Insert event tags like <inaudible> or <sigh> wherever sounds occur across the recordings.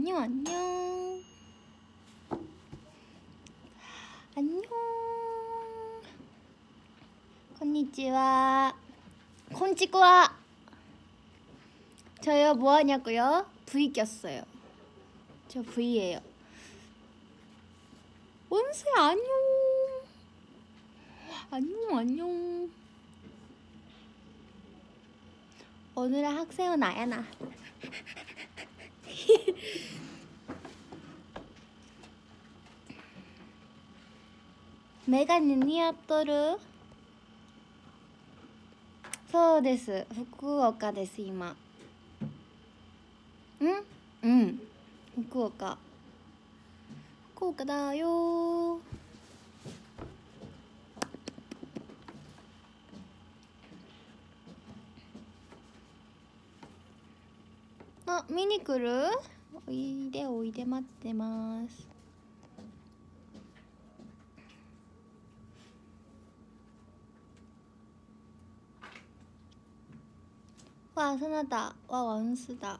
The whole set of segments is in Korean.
안녕, 안녕, 안녕. konnichiwa. 콘치꾸와. 저요 뭐 하냐고요? V 꼈어요. 저 V예요. 원세 안녕. 안녕 안녕. 오늘의 학생은 나야 나. <laughs> メガネ似合っとる？そうです。福岡です今。うん？うん。福岡。福岡だよ。あ見に来る？おいでおいで待ってます。 와 선하다. 와 원수다.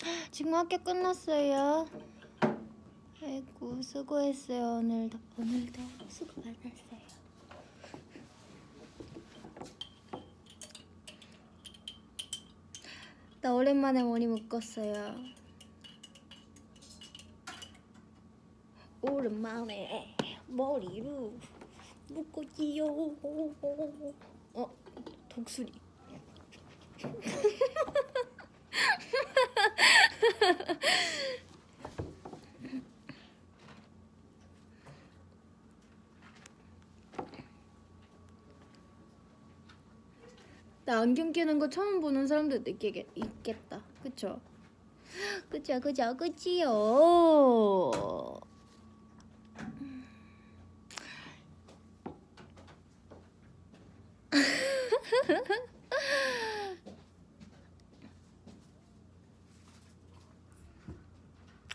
<gasps> 지금 학교 끝났어요. 아이고 수고했어요. 오늘도 오늘도 수고 많았어요. <laughs> 나 오랜만에 머리 묶었어요. 오랜만에. 머리로 묶었지요. 어 독수리. <laughs> 나 안경 끼는 거 처음 보는 사람들도 있겠, 있겠다. 그쵸? 그쵸, 그쵸, 그치요.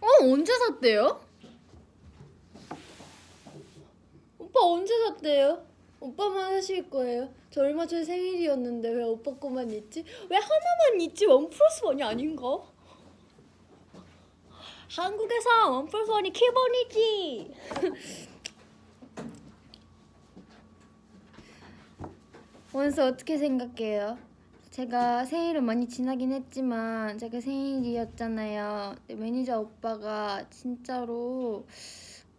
어, 언제 샀대요? 오빠 언제 샀대요? 오빠만 하실 거예요. 저 얼마 전에 생일이었는데 왜 오빠 거만 있지? 왜 하나만 있지? 원 플러스 원이 아닌가? 한국에서 원 플러스 원이 기본이지. 원스 어떻게 생각해요? 제가 생일을 많이 지나긴 했지만 제가 생일이었잖아요. 매니저 오빠가 진짜로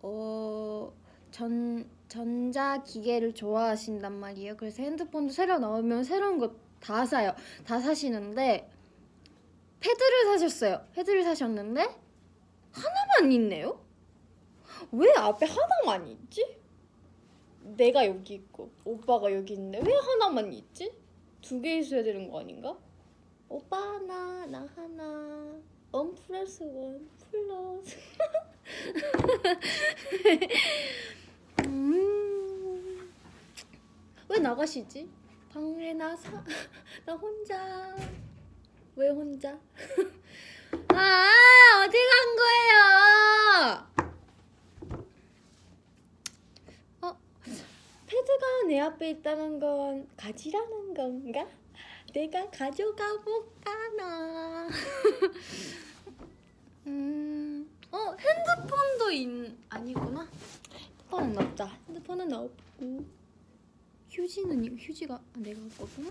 어 전 전자 기계를 좋아하신단 말이에요. 그래서 핸드폰도 새로 나오면 새로운 거 다 사요. 다 사시는데 패드를 사셨어요. 패드를 사셨는데 하나만 있네요. 왜 앞에 하나만 있지? 내가 여기 있고 오빠가 여기 있는데 왜 하나만 있지? 두 개 있어야 되는 거 아닌가? 오빠 하나, 나 하나. 원 플러스 원 플러스. <laughs> 음. 왜 나가시지? 방에 나 사 <laughs> 나 혼자 왜 혼자? <laughs> 아 어디 간 거예요? 패드가 내 앞에 있다는 건 가지라는 건가? 내가 가져가 볼까나. <laughs> 음, 어 핸드폰도 있 아니구나. 핸드폰은 없다. 핸드폰은 없고. 휴지는 이- 휴지가 내가 거구나.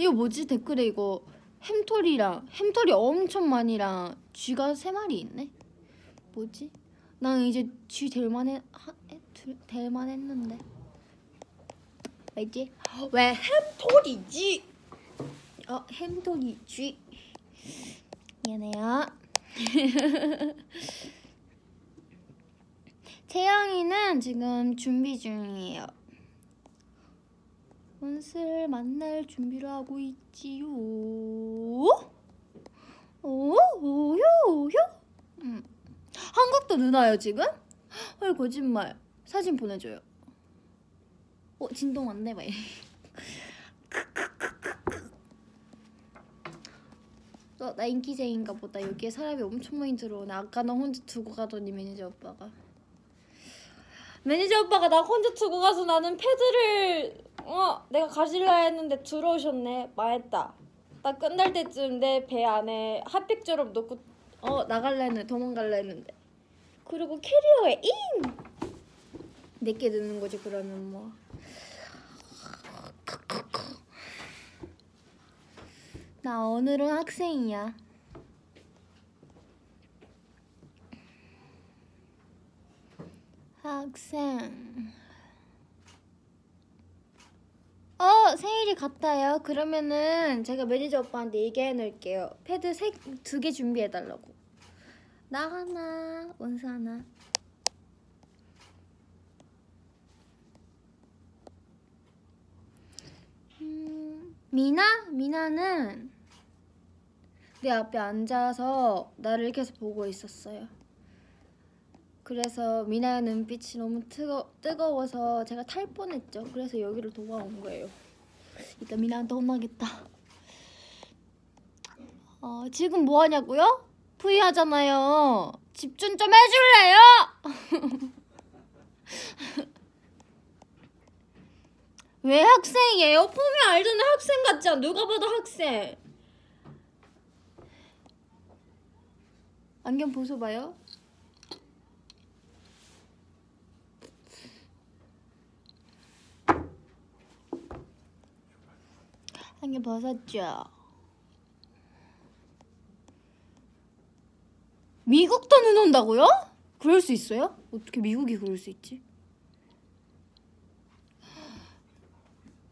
이거 뭐지 댓글에 이거 햄토리랑 햄토리 엄청 많이랑 쥐가 세 마리 있네. 뭐지? 난 이제 쥐 될만해 될만했는데. 알지? 왜 햄토리지? 어 햄토리지. 미안해요. <laughs> 채영이는 지금 준비 중이에요. 원스를 만날 준비를 하고 있지요. 오, 오요, 오요. 음. 한국도 누나요 지금? 헐 거짓말. 사진 보내줘요. 어 진동 왔네 봐. 너, 나 인기쟁인가 보다. 여기에 사람이 엄청 많이 들어오네. 아까 나 혼자 두고 가더니 매니저 오빠가. 매니저 오빠가 나 혼자 두고 가서 나는 패드를 어 내가 가질라 했는데 들어오셨네. 망했다. 나 끝날 때쯤 내 배 안에 핫팩처럼 넣고 어 나갈라 했는데 도망갈라 했는데. 그리고 캐리어에 in! 내게 넣는 거지 그러면 뭐. 나 오늘은 학생이야. 학생. 어, 생일이 같아요. 그러면은 제가 매니저 오빠한테 얘기해 놓을게요. 패드 두 개 준비해 달라고. 나 하나, 원수 하나. 음, 미나? 미나는 내 앞에 앉아서 나를 계속 보고 있었어요. 그래서 미나의 눈빛이 너무 뜨거, 뜨거워서 제가 탈 뻔했죠. 그래서 여기로 도망온 거예요. 이따 미나한테 혼나겠다. 어, 지금 뭐 하냐고요? 프이 하잖아요. 집중 좀 해줄래요? <laughs> 왜 학생이에요? 보면 알잖아 학생 같지 않아? 누가 봐도 학생. 안경 벗어봐요. 안경 벗었죠. 미국도 눈 온다고요? 그럴 수 있어요? 어떻게 미국이 그럴 수 있지?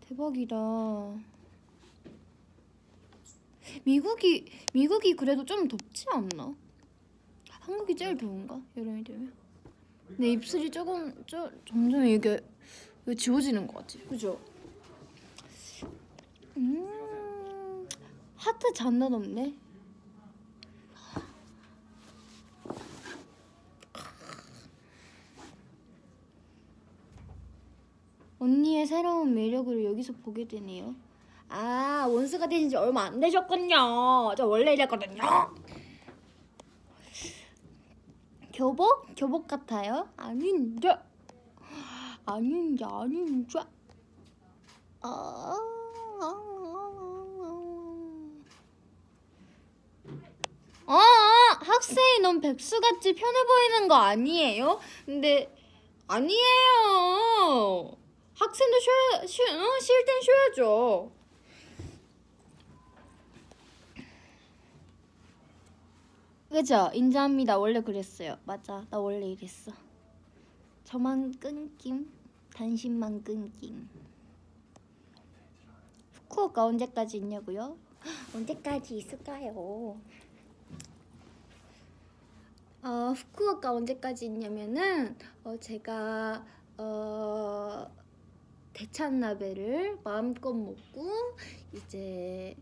대박이다. 미국이 미국이 그래도 좀 덥지 않나? 한국이 제일 더운가? 여름이 되면? 내 입술이 조금 저 점점 이게 왜 지워지는 것 같지? 그죠? 음 하트 장난 없네. 언니의 새로운 매력을 여기서 보게 되네요. 아, 원수가 되신 지 얼마 안 되셨군요. 저 원래 이랬거든요. 교복? 교복 같아요? 아닌데. 아닌데, 아닌데. 아, 아, 아, 학생이 넌 백수같이 편해 보이는 거 아니에요? 근데 아니에요. 학생도 쉬어, 쉬, 어? 쉴 땐 쉬어야죠. 그죠? 인정합니다. 원래 그랬어요. 맞아. 나 원래 이랬어. 저만 끊김. 당신만 끊김. 후쿠오카 언제까지 있냐고요? 언제까지 있을까요? 어, 후쿠오카 언제까지 있냐면은 어, 제가 어, 대찬나베를 마음껏 먹고 이제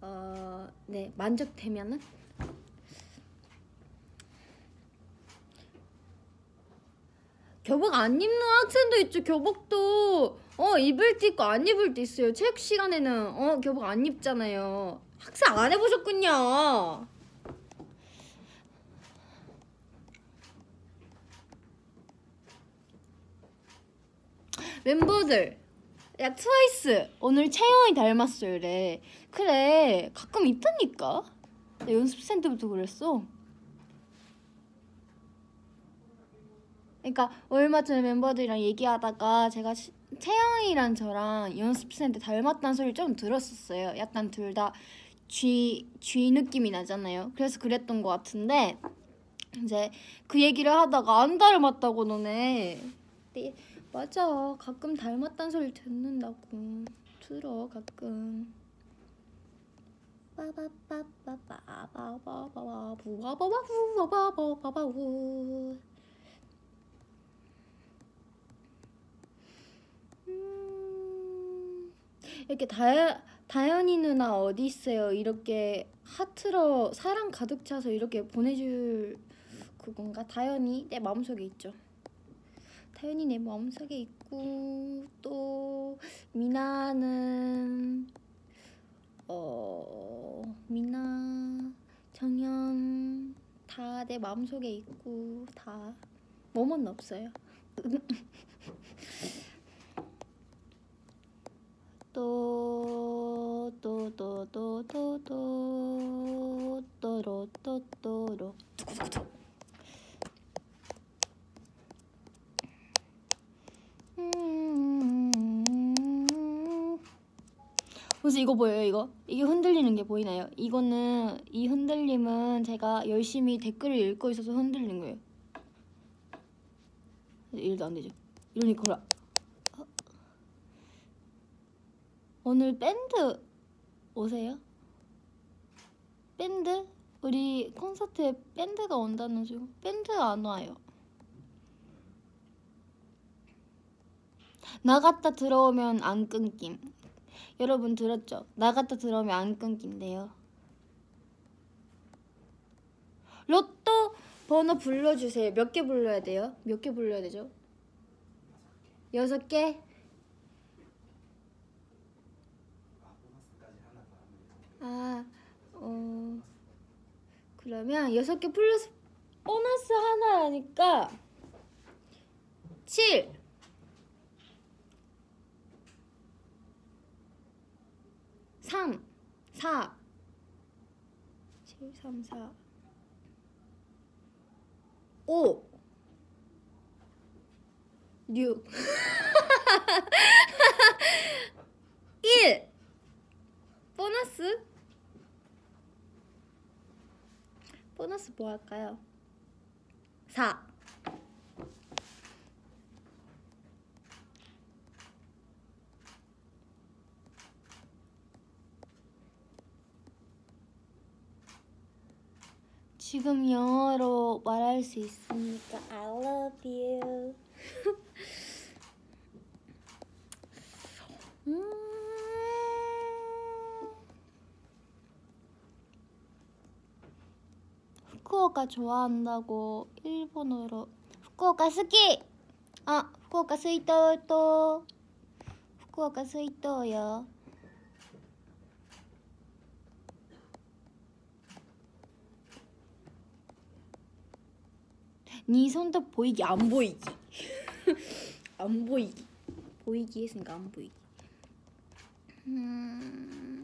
어, 네 만족되면은 교복 안 입는 학생도 있죠. 교복도 어 입을 때 있고 안 입을 때 있어요. 체육 시간에는 어 교복 안 입잖아요. 학생 안 해보셨군요. 멤버들 야 트와이스 오늘 채영이 닮았어요 그래 그래 가끔 있다니까 나 연습생 때부터 그랬어 그러니까 얼마 전에 멤버들이랑 얘기하다가 제가 시, 채영이랑 저랑 연습생 때 닮았다는 소리를 좀 들었었어요 약간 둘 다 쥐, 쥐 느낌이 나잖아요 그래서 그랬던 것 같은데 이제 그 얘기를 하다가 안 닮았다고 너네 맞아. 가끔 닮았단 소리 듣는다고. 들어 가끔. 음, 이렇게 다현 다현이 누나 어디 있어요? 이렇게 하트로 사랑 가득 차서 이렇게 보내줄 그건가? 다현이 내 마음속에 있죠. 다현이 내 마음속에 있고 또 미나는 어 미나 정연 다 내 마음속에 있고 다 뭐만 없어요. <laughs> 또 또 또 또 또 또 또로 또 또로. 혹시 이거 보여요 이거? 이게 흔들리는 게 보이나요? 이거는 이 흔들림은 제가 열심히 댓글을 읽고 있어서 흔들린 거예요 일도 안 되죠 이러니까 어? 오늘 밴드 오세요? 밴드? 우리 콘서트에 밴드가 온다는 중 밴드 안 와요 나갔다 들어오면 안 끊김. 여러분 들었죠? 나갔다 들어오면 안 끊긴대요. 로또 번호 불러주세요. 몇 개 불러야 돼요? 몇 개 불러야 되죠? 여섯 개? 아, 어, 그러면 여섯 개 플러스 보너스 하나라니까 7 3 4 7 3 4 5 6 1 보너스 보너스 뭐 할까요? 4 지금 영어로 말할 수 있으니까 I love you. <laughs> 음. 후쿠오카 좋아한다고 일본어로. 후쿠오카 스키. 아, 후쿠오카 스이토 또 후쿠오카 스이토요. 네 손톱 보이기? 안 보이기 <laughs> 안 보이기. 보이기 했으니까 안 보이기. 음...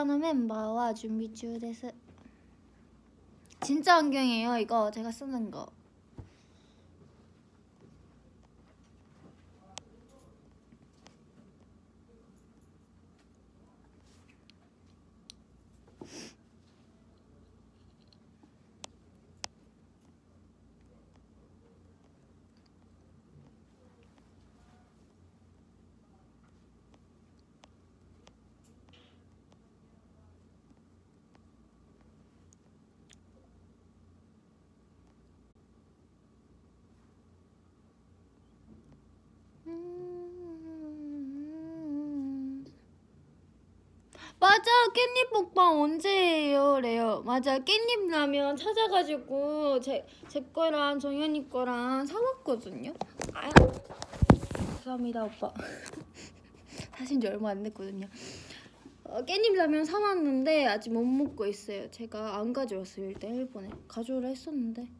북한의 멤버와 준비 중です 진짜 안경이에요 이거. 제가 쓰는 거 음. 맞아 깻잎 먹방 언제예요? 래요. 맞아 깻잎 라면 찾아가지고 제, 제 거랑 정현이 거랑 사왔거든요. 아유 감사합니다 오빠. <laughs> 사신 지 얼마 안 됐거든요. 어, 깻잎 라면 사왔는데 아직 못 먹고 있어요. 제가 안 가져왔어요. 일단 일본에. 가져오라 했었는데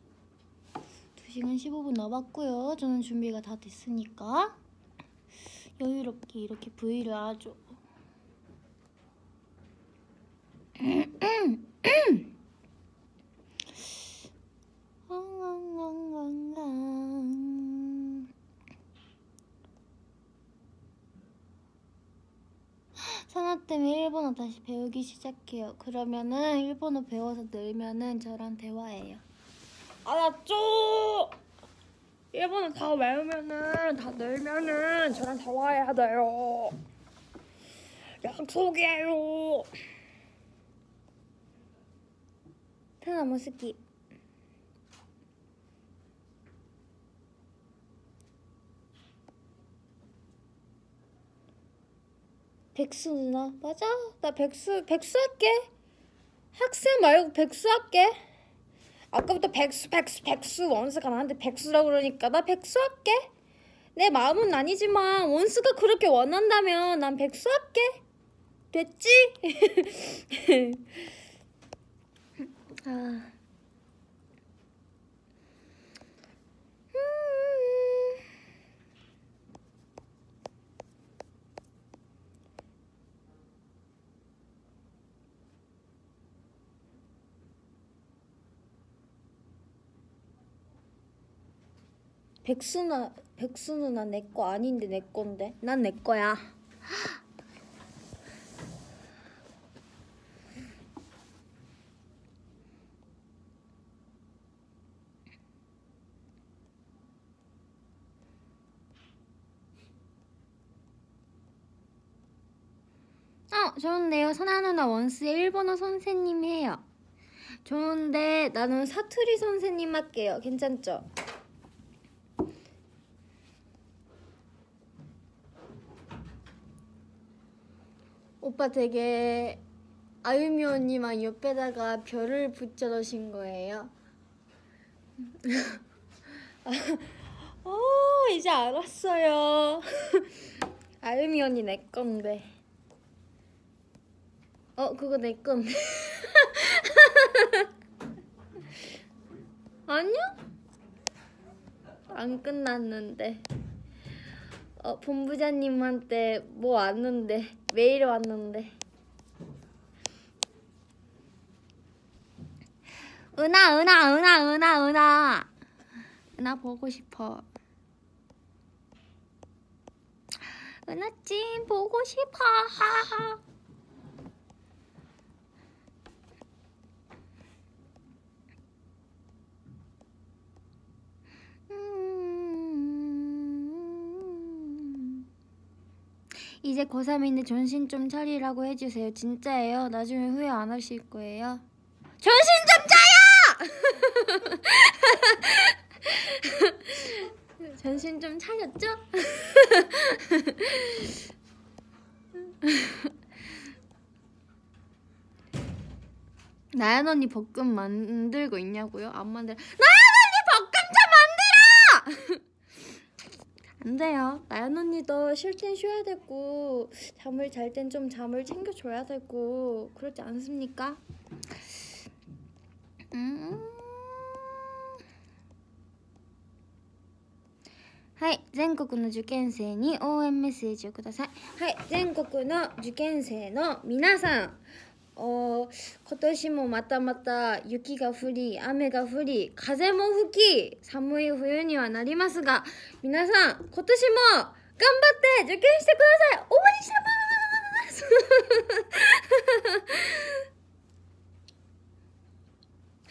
2시간 15분 남았고요. 저는 준비가 다 됐으니까 여유롭게 이렇게 V를 아주. 산화 때문에 일본어 다시 배우기 시작해요. 그러면은 일본어 배워서 늘면은 저랑 대화해요. 알았죠? 일본어 다 외우면은 다 늘면은 저랑 대화해야 돼요. 약속이에요. 타나 모스키. 백수 누나 맞아 나 백수 백수 할게 학생 말고 백수 할게 아까부터 백수 백수 백수 원수가 나한테 백수라 그러니까 나 백수 할게 내 마음은 아니지만 원수가 그렇게 원한다면 난 백수 할게 됐지? <laughs> 아. 음. 백수나 백수 누나 내 거 아닌데 내 건데 난 내 거야. 어 좋은데요 선아 누나 원스의 일본어 선생님 해요. 좋은데 나는 사투리 선생님 할게요. 괜찮죠? 오빠 되게 아유미 언니만 옆에다가 별을 붙여 넣으신 거예요. <laughs> 어, 이제 알았어요. <laughs> 아유미 언니 내 건데. 어, 그거 내 건데. <laughs> 아니야? 안 끝났는데. 어, 본부장님한테 뭐 왔는데 메일 왔는데. 은하 은하 은하 은하 은하. 은하 보고 싶어. 은하찜 보고 싶어 <laughs> 이제 고3인데 정신 좀 차리라고 해주세요. 진짜예요. 나중에 후회 안 하실 거예요. 정신 좀 차려! <laughs> 정신 좀 차렸죠? <laughs> 나연 언니 볶음 만들고 있냐고요? 안 만들. 나연 언니 볶음 좀 만들어! <laughs> 안 돼요. 나연 언니도 쉴 땐 쉬어야 되고 잠을 잘 땐 좀 잠을 챙겨줘야 되고 그렇지 않습니까? 음. はい、全国の受験生に応援メッセージをください。はい、全国の受験生の皆さん、 お今年もまたまた雪が降り、雨が降り、風も吹き、寒い冬にはなりますが、皆さん、今年も頑張って受験してください応援してます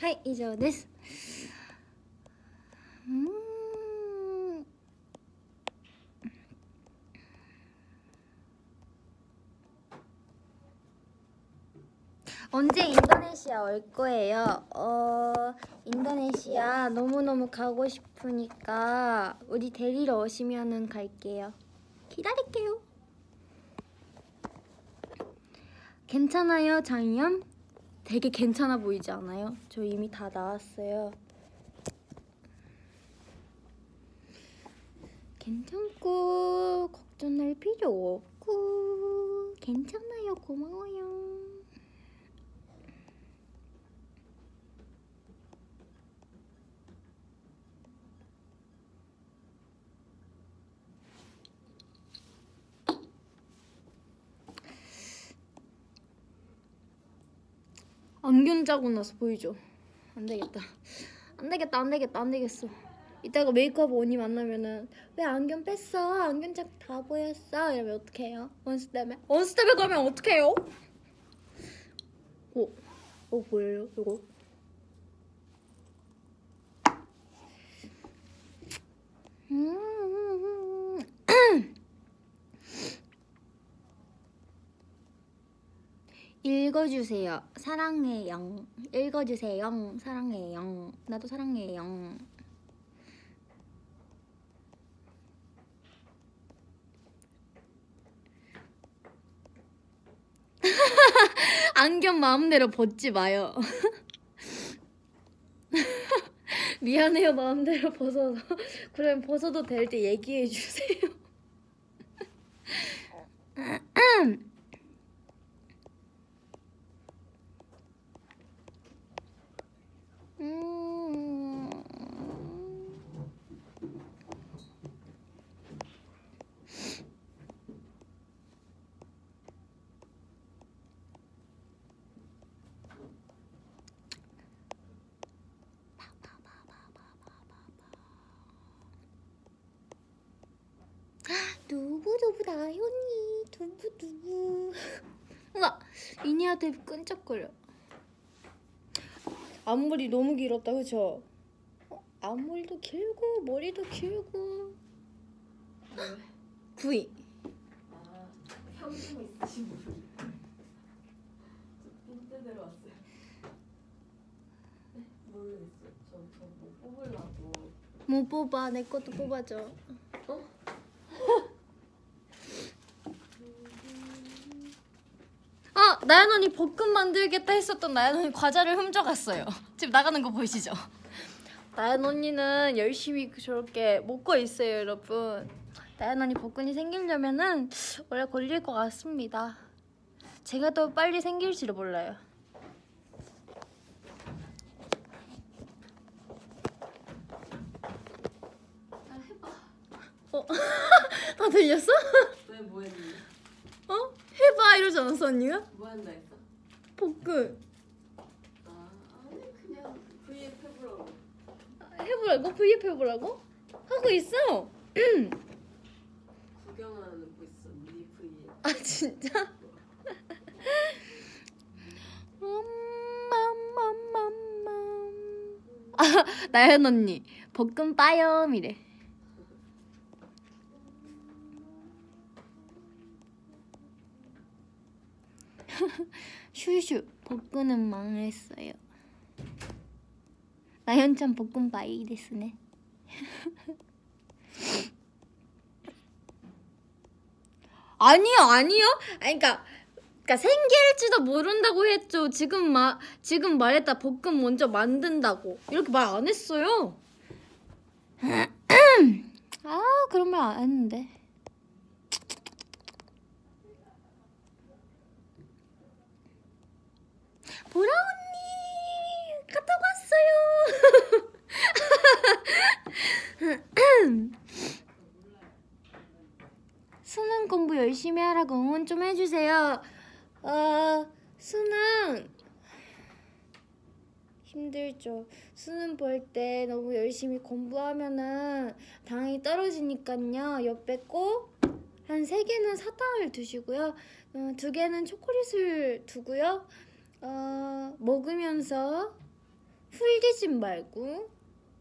<laughs> はい、以上です。 올 거예요? 어, 인도네시아 너무너무 가고 싶으니까 우리 데리러 오시면은 갈게요. 기다릴게요. 괜찮아요, 장이염? 되게 괜찮아 보이지 않아요? 저 이미 다 나왔어요. 괜찮고 걱정할 필요 없고 괜찮아요 고마워요 안경 자국 나서 보이죠? 안 되겠다. 안 되겠다. 안 되겠다. 안 되겠어. 이따가 메이크업 언니 만나면은 왜 안경 뺐어? 안경 자국 다 보였어. 이러면 어떡해요? 원스 때문에? 원스 때문에 가면 어떡해요? 오, 오 보여요? 이거? 음. 읽어주세요. 사랑해요. 읽어주세요. 사랑해요. 나도 사랑해요. <laughs> 안경 마음대로 벗지 마요. <laughs> 미안해요 마음대로 벗어서. <laughs> 그럼 벗어도 될 때 얘기해 주세요. 음. 두부두부 나연이 두부두부 우와 이니아테 끈적거려 앞머리 너무 길었다 그쵸? 어, 앞머리도 길고 머리도 길고 구이 아, 형님 있으신 분. 저 빈대대로 왔어요. 네, 모르겠어요. 저저뭐 뽑으려고. 못 뽑아 내 것도 뽑아줘 아 나연 언니 볶음 만들겠다 했었던 나연 언니 과자를 훔쳐갔어요 <laughs> 지금 나가는 거 보이시죠? 나연 언니는 열심히 저렇게 먹고 있어요 여러분 나연 언니 복근이 생기려면은 오래 걸릴 것 같습니다 제가 더 빨리 생길지도 몰라요 아 해봐. 어? <laughs> 다 들렸어? 왜 뭐했니? 어? 해봐 이러지 않았어 언니가? 뭐 한다 했어? 복근 아 아니 그냥 V앱 해보라고. 해보라고? V앱 해보라고? 하고 있어 <clears throat> 구경하는 거 있어. 니 V앱. 아 진짜? <laughs> 맘맘맘맘 아 나연 언니 볶음 빠염이래 <laughs> 슈슈 볶음은 망했어요. 나연찬 볶음 바이 데스네. <laughs> 아니요 아니요. 아니 그러니까 그러니까 생길지도 모른다고 했죠. 지금 마 지금 말했다. 볶음 먼저 만든다고. 이렇게 말 안 했어요. <laughs> 아 그런 말 안 했는데 보라 언니 갔다 왔어요 수능 공부 열심히 하라고 응원 좀 해주세요. 어, 수능 힘들죠. 수능 볼 때 너무 열심히 공부하면은 당이 떨어지니까요. 옆에 꼭 한 세 개는 사탕을 두시고요. 어, 두 개는 초콜릿을 두고요. 어, 먹으면서 훌리지 말고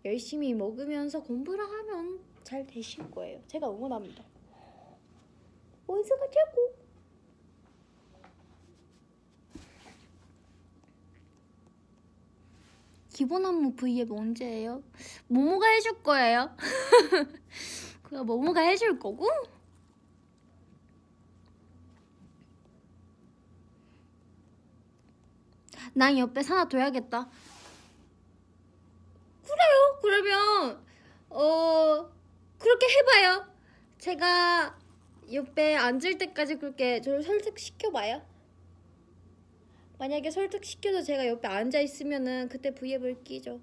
열심히 먹으면서 공부를 하면 잘 되실 거예요. 제가 응원합니다. 원수가 최고. 기본 안무 V앱 언제예요? 모모가 해줄 거예요. <laughs> 그거 모모가 해줄 거고. 난 옆에 하나 둬야겠다. 그래요. 그러면 어 그렇게 해봐요. 제가 옆에 앉을 때까지 그렇게 저를 설득시켜봐요. 만약에 설득시켜서 제가 옆에 앉아 있으면은 그때 V앱을 끼죠.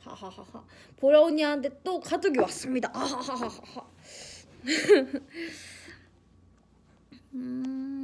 하하하하. 보라 언니한테 또 가족이 왔습니다. 하하하하. <laughs> 음.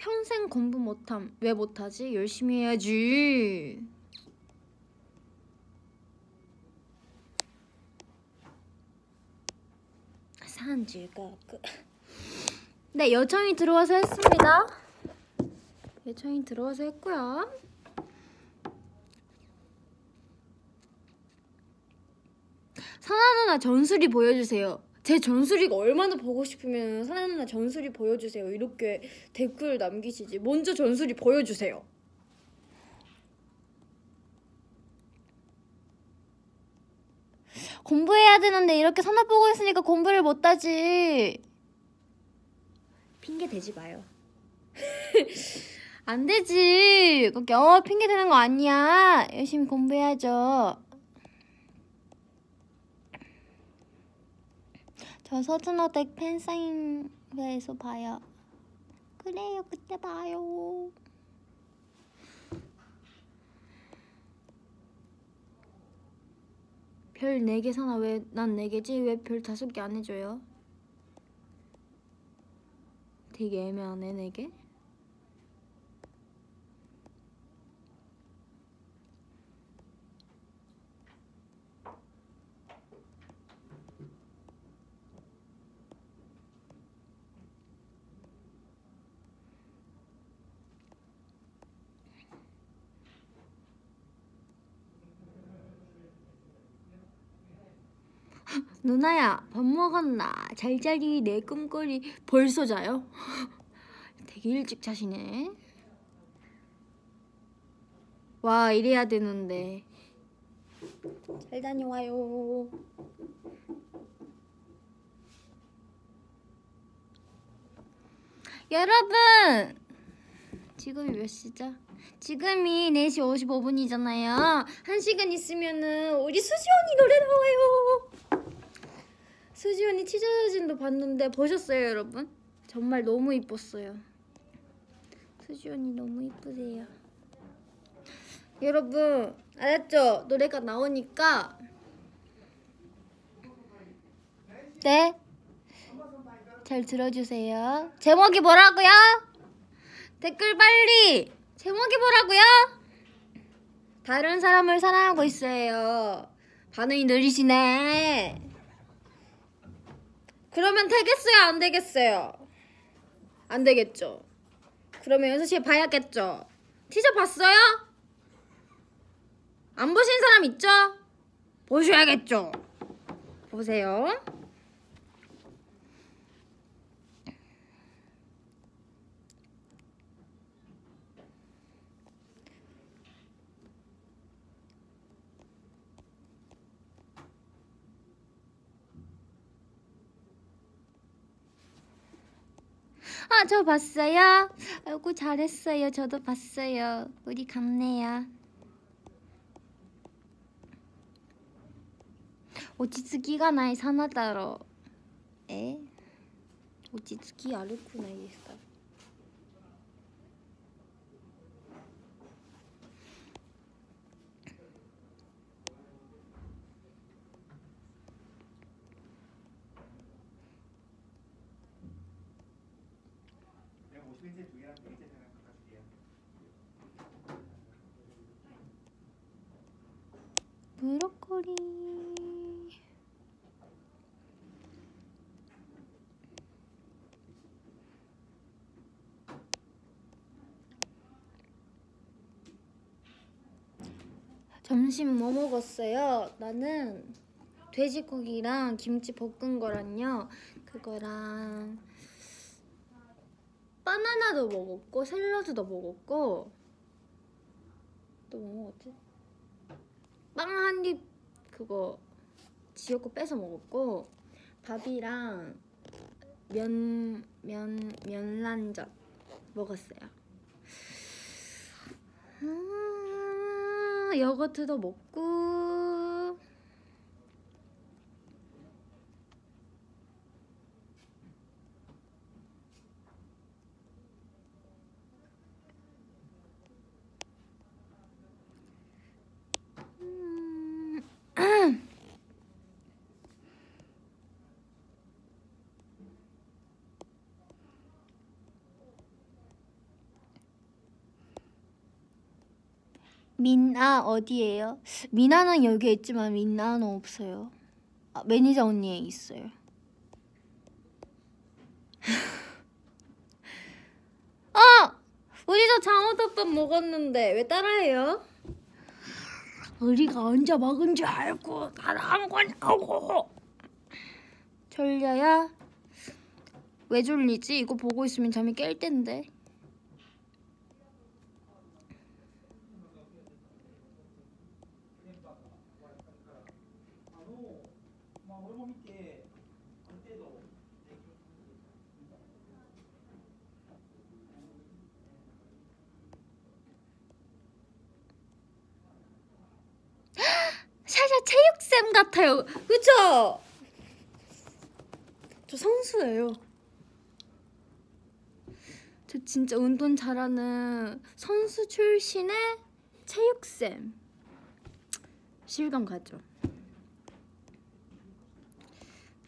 평생 공부 못함. 왜 못하지? 열심히 해야지. 산지가 그. <laughs> 네 요청이 들어와서 했습니다. 요청이 들어와서 했고요. 선아 누나 전술이 보여주세요. 제 전술이가 얼마나 보고 싶으면 선아 누나 전술이 보여주세요. 이렇게 댓글 남기시지. 먼저 전술이 보여주세요. 공부해야 되는데 이렇게 선아 보고 있으니까 공부를 못하지. 핑계 대지 마요. <laughs> 안 되지. 그렇게 어 핑계 대는 거 아니야. 열심히 공부해야죠. 저 서준호댁 팬사인회에서 봐요. 그래요, 그때 봐요. 별 4개 사나 왜 난 4개지? 왜 별 5개 안 해줘요? 되게 애매하네 4개? 누나야 밥 먹었나? 잘 자리 내 꿈거리 벌써 자요? <laughs> 되게 일찍 자시네 와 이래야 되는데 잘 다녀와요 여러분 지금이 몇 시죠? 지금이 4시 55분이잖아요. 한 시간 있으면은 우리 수지 언니 노래 나와요. 수지 언니 티저 사진도 봤는데 보셨어요, 여러분? 정말 너무 이뻤어요. 수지 언니 너무 이쁘세요. 여러분, 알았죠? 노래가 나오니까 네. 잘 들어주세요. 제목이 뭐라고요? 댓글 빨리! 제목이 뭐라고요? 다른 사람을 사랑하고 있어요. 반응이 느리시네. 그러면 되겠어요? 안 되겠어요? 안 되겠죠? 그러면 6시에 봐야겠죠? 티저 봤어요? 안 보신 사람 있죠? 보셔야겠죠? 보세요. 아, 저 봤어요? 아이고, 잘했어요. 저도 봤어요. 우리 같네요. 落ち着きがないさなだろう。え落ち着き悪くないですか 점심 뭐 먹었어요? 나는 돼지고기랑 김치 볶은 거랑요. 그거랑 바나나도 먹었고 샐러드도 먹었고 또 뭐 먹었지? 빵 한 입 그거 지옥고 빼서 먹었고 밥이랑 면, 면, 면란젓 먹었어요. 음, 요거트도 먹고 음, 민아 어디에요? 민아는 여기에 있지만 민아는 없어요. 아, 매니저 언니에 있어요. 아! <laughs> 우리도 장어덮밥 먹었는데 왜 따라해요? 우리가 언제 먹은 줄 알고 따라한 거냐고. 졸려야? 왜 졸리지? 이거 보고 있으면 잠이 깰 텐데. 샤샤 체육쌤 같아요. 그쵸? 저 선수예요. 저 진짜 운동 잘하는 선수 출신의 체육쌤. 실감 가죠.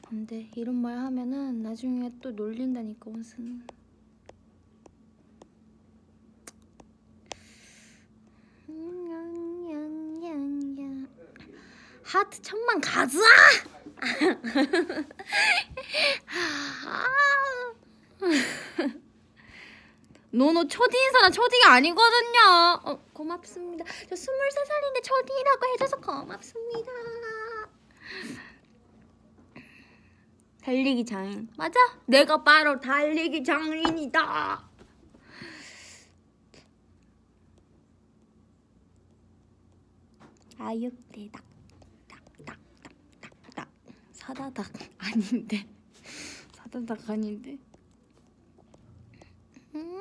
근데 이런 말 하면은 나중에 또 놀린다니까 원수는. 하트 천만 가자! <laughs> 노노 사람 초딩이 아니거든요. 어, 고맙습니다. 저 23살인데 초딩이라고 해줘서 고맙습니다. 달리기 장인. 맞아. 내가 바로 달리기 장인이다. 아육대닭 딱딱딱딱딱 사다닥 아닌데. <laughs> 사다닥 아닌데. 음.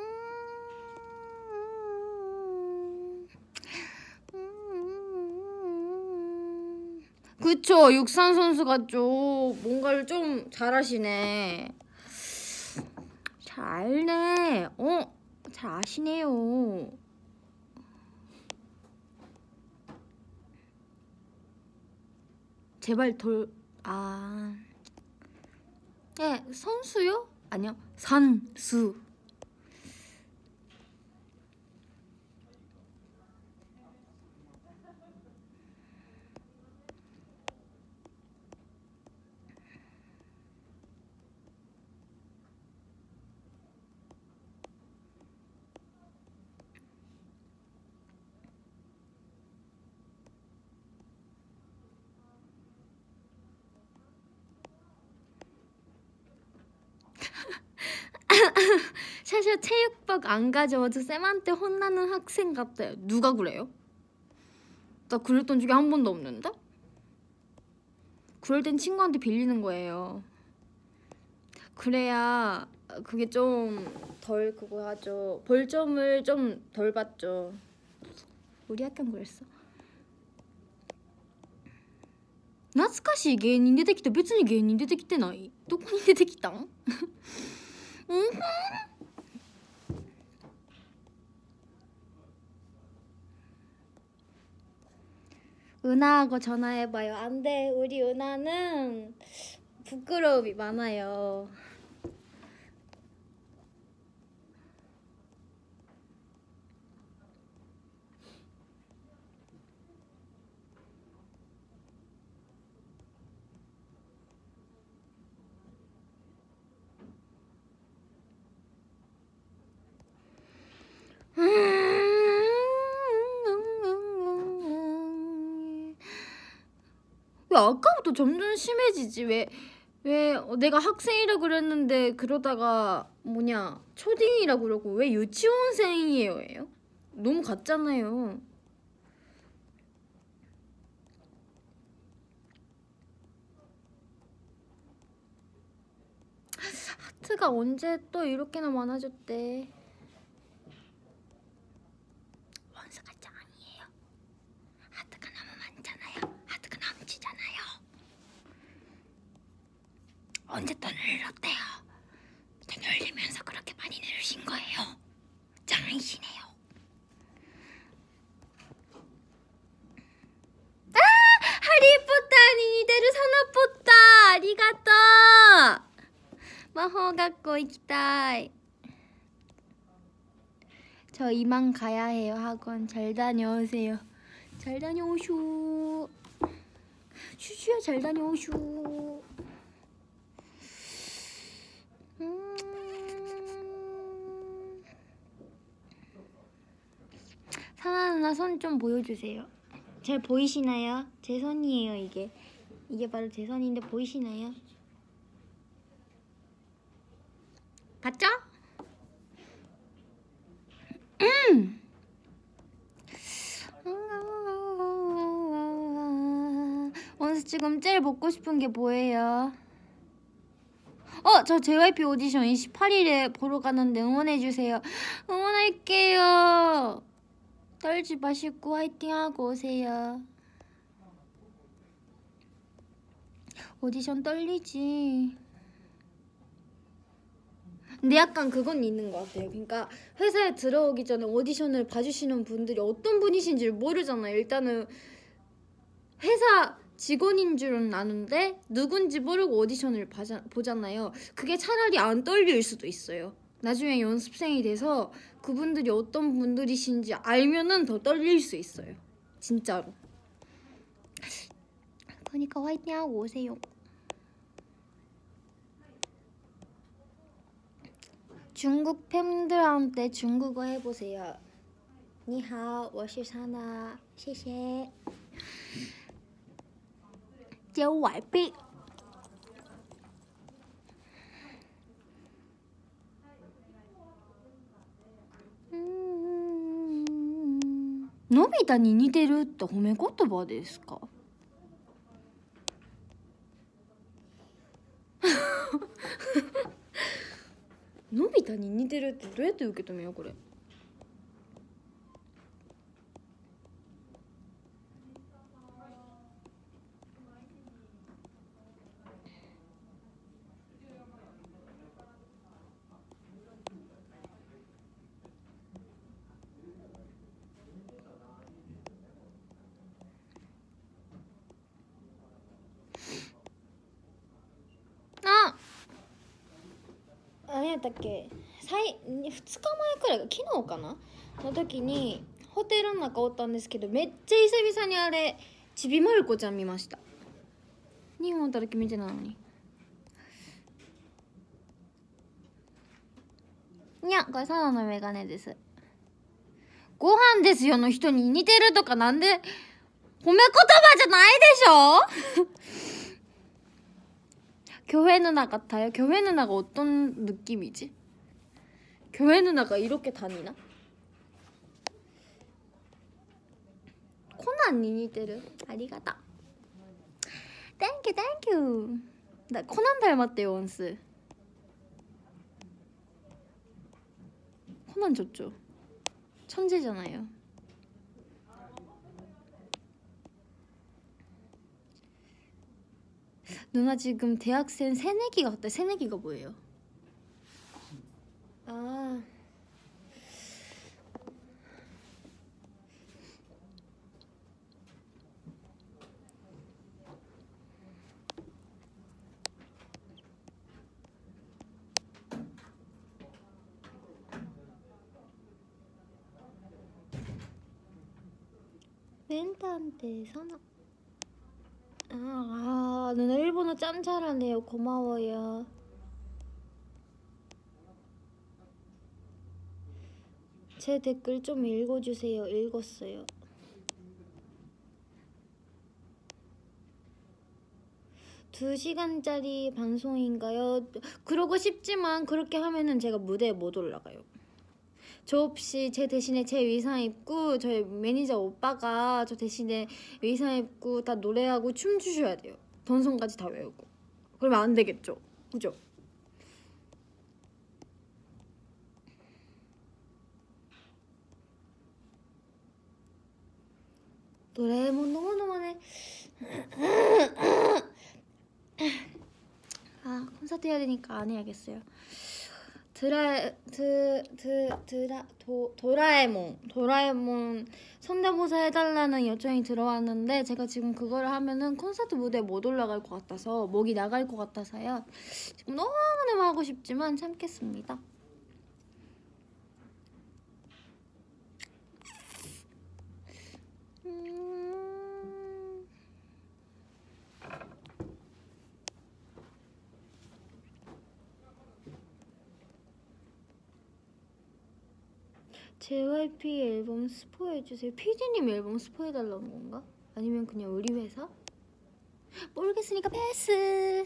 그쵸. 육산 선수가 좀 뭔가를 좀 잘하시네. 잘 알네 어잘 아시네요. 제발 돌, 아. 네, 선수요? 아니요, 선수. 샤샤 체육복 안 가져와도 쌤한테 혼나는 학생 같아요. 누가 그래요? 나 그랬던 적이 한 번도 없는데? 그럴 땐 친구한테 빌리는 거예요. 그래야 그게 좀 덜 그거 하죠. 벌점을 좀 덜 받죠. 우리 학교는 그랬어. 懐かしい芸人出てきた別に芸人出てきてないどこに出てきたんうん <laughs> 은하하고 전화해봐요. 안 돼. 우리 은하는 부끄러움이 많아요. 음 왜 아까부터 점점 심해지지? 왜, 왜 어, 내가 학생이라 그랬는데 그러다가 뭐냐 초딩이라 그러고 왜 유치원생이에요? 예요? 너무 같잖아요. 하트가 언제 또 이렇게나 많아졌대? 원수가 짱이에요. 하트가 너무 많잖아요. 하트가 넘치잖아요. 언제 또 늘렸대요? 또 늘리면서 그렇게 많이 늘으신 거예요. 짱이시네요. 아! 하리포터 니데르 사나포터 아리가또 魔法学校行きたい 저 이만 가야 해요 학원 잘 다녀오세요 잘 다녀오쇼 슈슈야 잘 다녀오쇼 사나 누나 손 좀 보여주세요 잘 보이시나요? 제 손이에요 이게 이게 바로 제 손인데 보이시나요? 봤죠? 음. 원수 지금 제일 먹고 싶은 게 뭐예요? 어, 저 JYP 오디션 28일에 보러 가는데 응원해주세요. 응원할게요. 떨지 마시고 화이팅하고 오세요. 오디션 떨리지. 근데 약간 그건 있는 것 같아요. 그러니까 회사에 들어오기 전에 오디션을 봐주시는 분들이 어떤 분이신지 를 모르잖아요. 일단은 회사 직원인 줄은 아는데 누군지 모르고 오디션을 보잖아요. 그게 차라리 안 떨릴 수도 있어요. 나중에 연습생이 돼서 그분들이 어떤 분들이신지 알면은 더 떨릴 수 있어요. 진짜로. 그러니까 화이팅하고 오세요. 중국 팬들한테 중국어 해보세요. 你好，我是 사나，谢谢。叫外币。 のび太に似てるって褒め言葉ですか？<laughs> のび太に似てるってどうやって受け止めようこれあ何やったっけ？最2日前くらい昨日かな？の時にホテルの中おったんですけどめっちゃ久々にあれちびまる子ちゃん見ました。2本ただけ見てないのに。いやこれサナのメガネです。ご飯ですよの人に似てるとかなんで褒め言葉じゃないでしょ？ 교회 누나 같아요. 교회 누나가 어떤 느낌이지? 교회 누나가 이렇게 다니나? 코난 に似てる ありがとう. Thank you thank you. 나 코난 닮았대요 원스. 코난 좋죠. 천재잖아요. 누나 지금 대학생 새내기 같다. 새내기가 뭐예요? 아. 멘트한테 선악 아, 아, 누나 일본어 짠 잘하네요. 고마워요. 제 댓글 좀 읽어주세요. 읽었어요. 2시간짜리 방송인가요? 그러고 싶지만 그렇게 하면은 제가 무대에 못 올라가요. 저 없이 제 대신에 제 의상 입고 저희 매니저 오빠가 저 대신에 의상 입고 다 노래하고 춤 추셔야 돼요. 던성까지 다 외우고. 그러면 안 되겠죠. 그죠? 도라에몽 너무너무하네. 아 콘서트 해야 되니까 안 해야겠어요. 드라 드, 드, 드라 도, 도라에몽. 도라에몽 성대모사 해달라는 요청이 들어왔는데 제가 지금 그거를 하면은 콘서트 무대에 못 올라갈 것 같아서 목이 나갈 것 같아서요. 지금 너무너무 하고 싶지만 참겠습니다 JYP 앨범 스포해주세요. PD님 앨범 스포해달라는 건가? 아니면 그냥 우리 회사? 모르겠으니까 패스.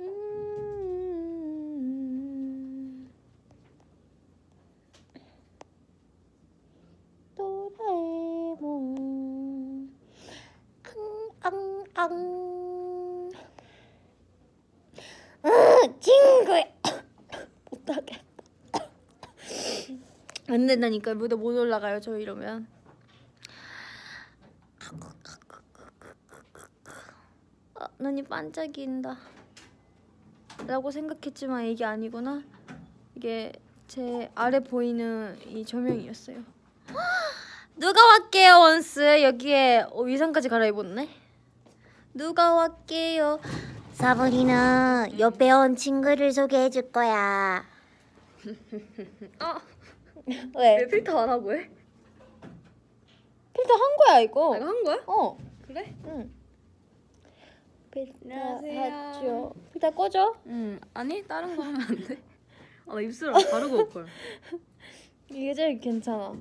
음. 도라에몽 앙앙앙 으 친구 못하게 안 된다니까. 무대 못 올라가요 저 이러면. 아, 눈이 반짝인다. 라고 생각했지만 이게 아니구나. 이게 제 아래 보이는 이 조명이었어요. 누가 왔게요 원스? 여기에 어, 위상까지 갈아입었네. 누가 왔게요? 사브리는 옆에 온 친구를 소개해 줄 거야. <laughs> 왜 필터 안 하고 해? 필터 한 거야 이거 내가 한 거야? 어 그래? 응. 필터 안녕하세요. 했죠 필터 꺼줘 응. 아니 다른 거 하면 안 돼. 아, 나 입술 바르고 올 걸. <laughs> 이게 제일 괜찮아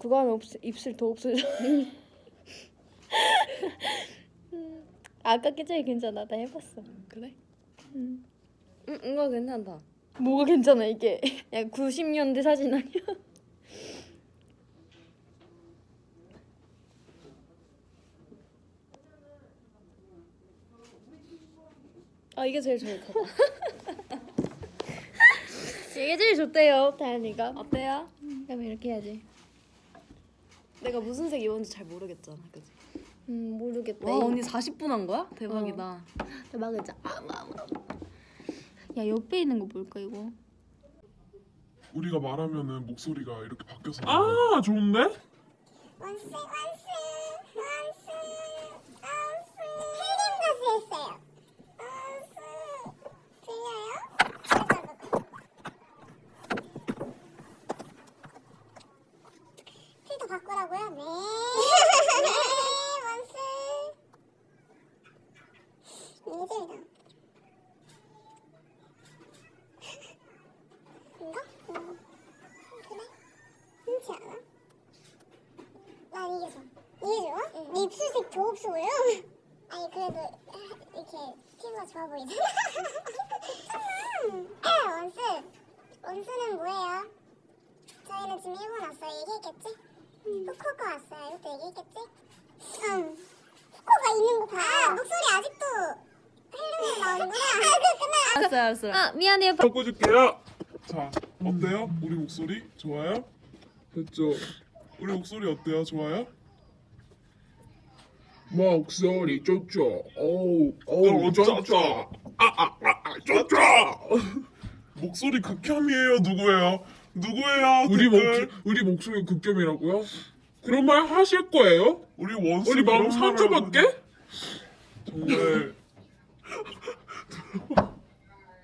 그거 하면 없, 입술 더 없어져 <laughs> 음, 아까 게 제일 괜찮아 나 해봤어 그래? 음. 응, 이거 괜찮다. 뭐가 괜찮아 이게 <laughs> 야 90년대 사진 아니야? <laughs> 아 이게 제일 좋다. <laughs> 이게 제일 좋대요 다현이가 어때요? 그럼 이렇게 해야지 내가 무슨 색 입었는지 잘 모르겠잖아, 그지? 음 모르겠다 와 언니 40분 한 거야? 대박이다. 대박이자 야 옆에 있는 거 뭘까 이거 우리가 말하면은 목소리가 이렇게 바뀌어서 아 좋은데? 원스 원스 원스 원스 헬림 가수 했어요. 원스 들려요? 필터 바꾸라고요? 네. 네 원스. 이제다. 이거? 응. 그래? 흔치 않아? 난 이게 좋아. 이게 좋아? 네 입술색 더 없어 보여? 아니 그래도 이렇게 피부가 좋아 보이잖아. 괜찮아. 원스. 원스는 뭐예요? 저희는 지금 일본 왔어요. 얘기했겠지? 후쿠오카 왔어요. 이것도 얘기했겠지? 응. 후쿠오카 있는 거 봐. 아, 목소리 아직도 헬름에 나오는구나. 아, 그 끝나. 알았어, 알았어. 아 미안해요 바꿔줄게요 자 어때요? 우리 목소리 좋아요? 됐죠? 우리 목소리 어때요? 좋아요? 목소리 좋죠. 어우, 어, 어우, 좋죠. 좋죠. 아 아 아 좋죠. 목소리 극혐이에요 누구예요? 누구예요? 우리 댓글? 목 우리 목소리 극혐이라고요? 그런 말 하실 거예요? 우리 원수 우리 마음 그런 말을 상처받게? 정말 <laughs>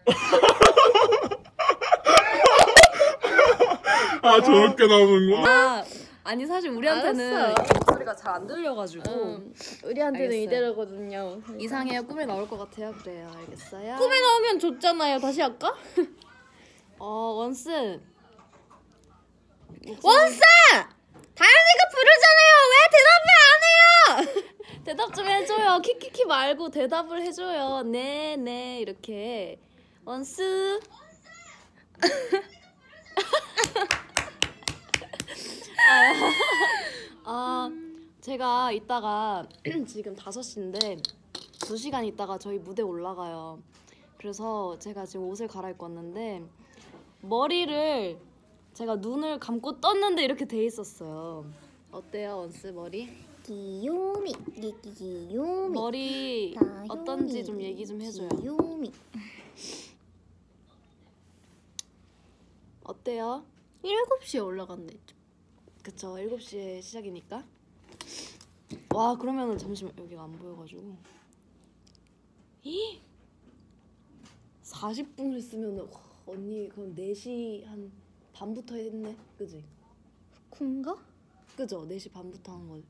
<laughs> 아 저렇게 나오는구나. 아, 아니 사실 우리한테는 알았어. 목소리가 잘 안 들려가지고 음, 우리한테는 알겠어요. 이대로거든요. 이상해요. 꿈에 나올 것 같아요. 그래요. 알겠어요. 꿈에 나오면 좋잖아요. 다시 할까? <laughs> 어 원스 원사! 다현이가 부르잖아요. 왜 대답을 안 해요? <laughs> 대답 좀 해줘요. 키키키 말고 대답을 해줘요. 네, 네 이렇게 원스. 아, 아, 제가 이따가 <clears throat> 지금 5시인데 2시간 있다가 저희 무대 올라가요. 그래서 제가 지금 옷을 갈아입고 왔는데 머리를 제가 눈을 감고 떴는데 이렇게 돼 있었어요. 어때요, 원스 머리? 귀요미 귀요미 머리 어떤지 좀 얘기 좀 해줘요. 귀요미 어때요? 7시에 올라간대. 그쵸 7시에 시작이니까 와 그러면은 잠시만 여기가 안 보여가지고 이 40분 했으면은 와, 언니 그럼 4시 한 반부터 했네 그지? 쿵가? 그죠? 4시 반부터 한 거.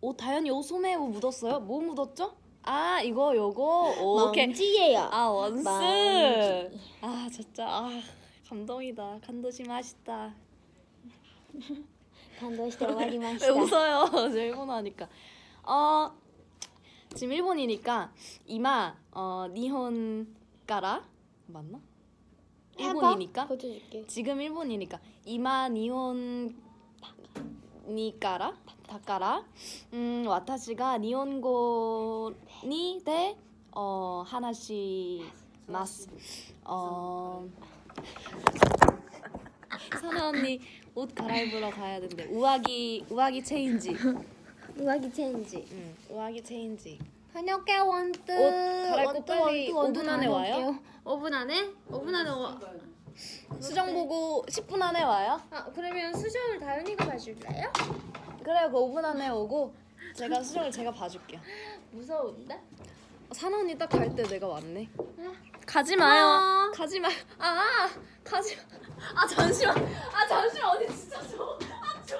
옷 다현이 옷 소매에 뭐 묻었어요? 뭐 묻었죠? 아 이거 요거 오, 오케이 먼지예요. 아 원스 먼지. 아 진짜 아 감동이다 감도시 맛있다 感動して終わりまし 왜 た 웃어요 저 <laughs> 일본어 하니까 어 지금 일본이니까 이마 어 니혼 가라 맞나? 일본이니까 고쳐줄게. 지금 일본이니까 이마 니혼 니까라 다까라 음 와타시가 니혼고니 데어 하나씩 마스 어 사나 언니 옷 갈아입으러 가야 된대 우아기 우아기 체인지 上着 change. 응 上着 change 다녀올게 원뜨. 옷 갈아입고 빨리 5분 안에 와요? 5분 안에? 5분 안에 와. 수정 보고 10분 안에 와요? 아 그러면 수정을 다현이가 봐줄래요? 그래요 그 5분 안에 오고 제가 수정을 제가 봐줄게요 무서운데? 사나 언니 딱 갈 때 내가 왔네. 가지 아. 마요. 가지 마. 아, 가지 마. 아 잠시만. 아 잠시만 언니 진짜 줘. 아 줘.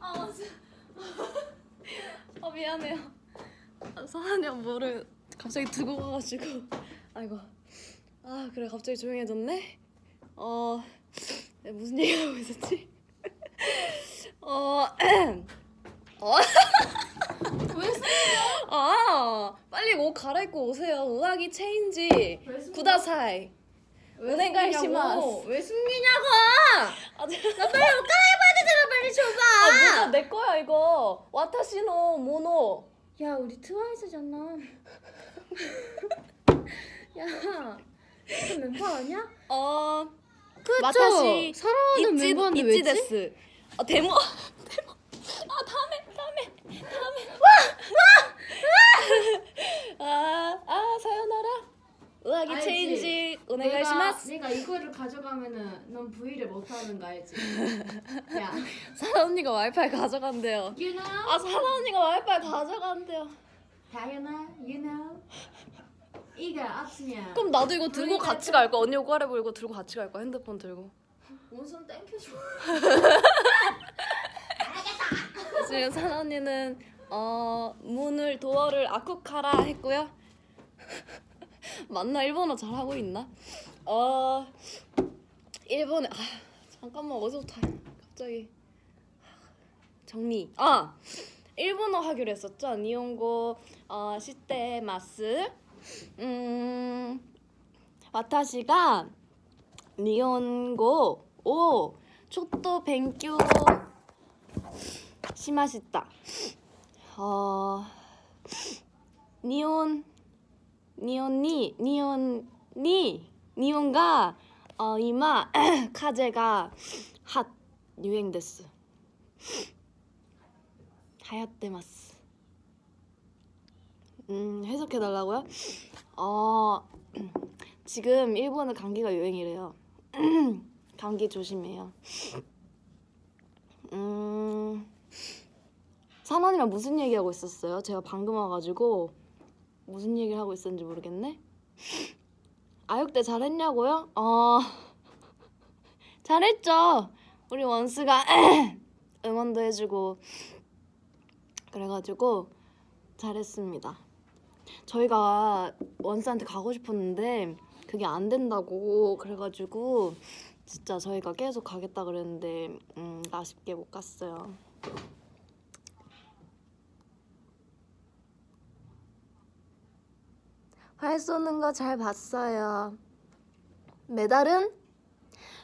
아 진짜. 아 미안해요. 형 뭐를 갑자기 두고 가가지고. <laughs> 아이고. 아 그래. 갑자기 조용해졌네? 어 무슨 얘기하고 있었지? <laughs> 어 <clears throat> 어? <laughs> 아 빨리 옷 갈아입고 오세요. 우아기 체인지 구다사이. 오네가이시마스. 왜 숨기냐고? 아, 네. 나 빨리 옷 갈아입어야 되잖아. 빨리 줘봐. 아 뭐야 내 거야 이거? 와타시노 모노 야 우리 트와이스잖아. <laughs> 야, 그 멤버 아니야? 어 그쵸? 사랑하는 있지 멤버인데 왜지? 데스 아 데모 데모 <laughs> 아 다음에 다음에 다음에 와와아아 <laughs> 사요나라 우아기 알지? 체인지 오네가이시마스 내가 이거를 가져가면은 넌 V를 못 하는 거 알지? 야, <laughs> 사라 언니가 와이파이 가져간대요 you know? 아 사라 언니가 와이파이 가져간대요 다현아, you know? 이거 없으면 그럼 나도 이거 들고 같이 갈 거야 언니 옷 갈아입고 이거 들고 같이 갈 거야 핸드폰 들고 온손 땡겨줘. 지금 사나 언니는 어 문을 도어를 아쿠카라 했고요. 맞나? 일본어 잘하고 있나? 어 일본에 아 잠깐만 어디서부터 갑자기. 정리. 아 일본어 하기로 했었죠? 니온고 어 시대 마스. 음 와타시가 니온고 오 초토 뱅큐 심하시다 어 니온 니온니 니온니 니온가 어, 이마 <clears throat> 카제가 핫 유행됐어. 하얗대마스 음 해석해 달라고요? 어 지금 일본은 감기가 유행이래요. <clears throat> 감기 조심해요. 음. 사원이랑 무슨 얘기하고 있었어요? 제가 방금 와가지고 무슨 얘기를 하고 있었는지 모르겠네. 아육대 잘했냐고요? 어 <laughs> 잘했죠. 우리 원스가 <clears throat> 응원도 해주고 그래가지고 잘했습니다. 저희가 원스한테 가고 싶었는데 그게 안 된다고 그래가지고 진짜 저희가 계속 가겠다 그랬는데 음, 아쉽게 못 갔어요. 활 쏘는 거 잘 봤어요. 메달은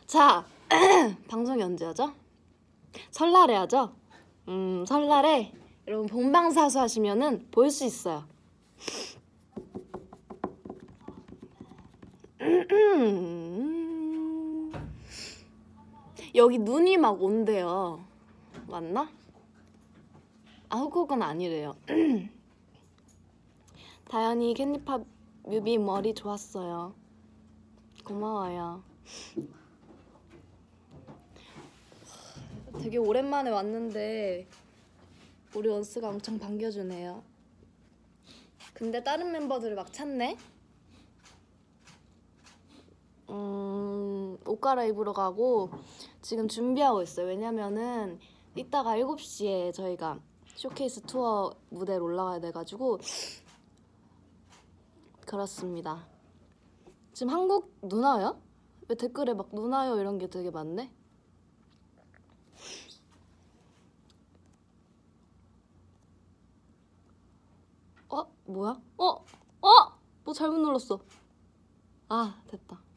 자 <clears throat> 방송이 언제 하죠? 설날에 하죠? 음 설날에 여러분 본방사수 하시면은 볼 수 있어요. <clears throat> 여기 눈이 막 온대요. 맞나? 아 후콕은 아니래요. <clears throat> 다현이 캔디팝 뮤비 머리 좋았어요. 고마워요. 되게 오랜만에 왔는데 우리 원스가 엄청 반겨주네요. 근데 다른 멤버들을 막 찾네. 음, 옷 갈아입으러 가고 지금 준비하고 있어요. 왜냐면은 이따가 7시에 저희가 쇼케이스 투어 무대로 올라가야 돼가지고 그렇습니다. 지금 한국 눈 와요? 왜 댓글에 막눈 와요 이런 게 되게 많네? 어? 뭐야? 어? 어? 뭐 잘못 눌렀어. 아, 됐다.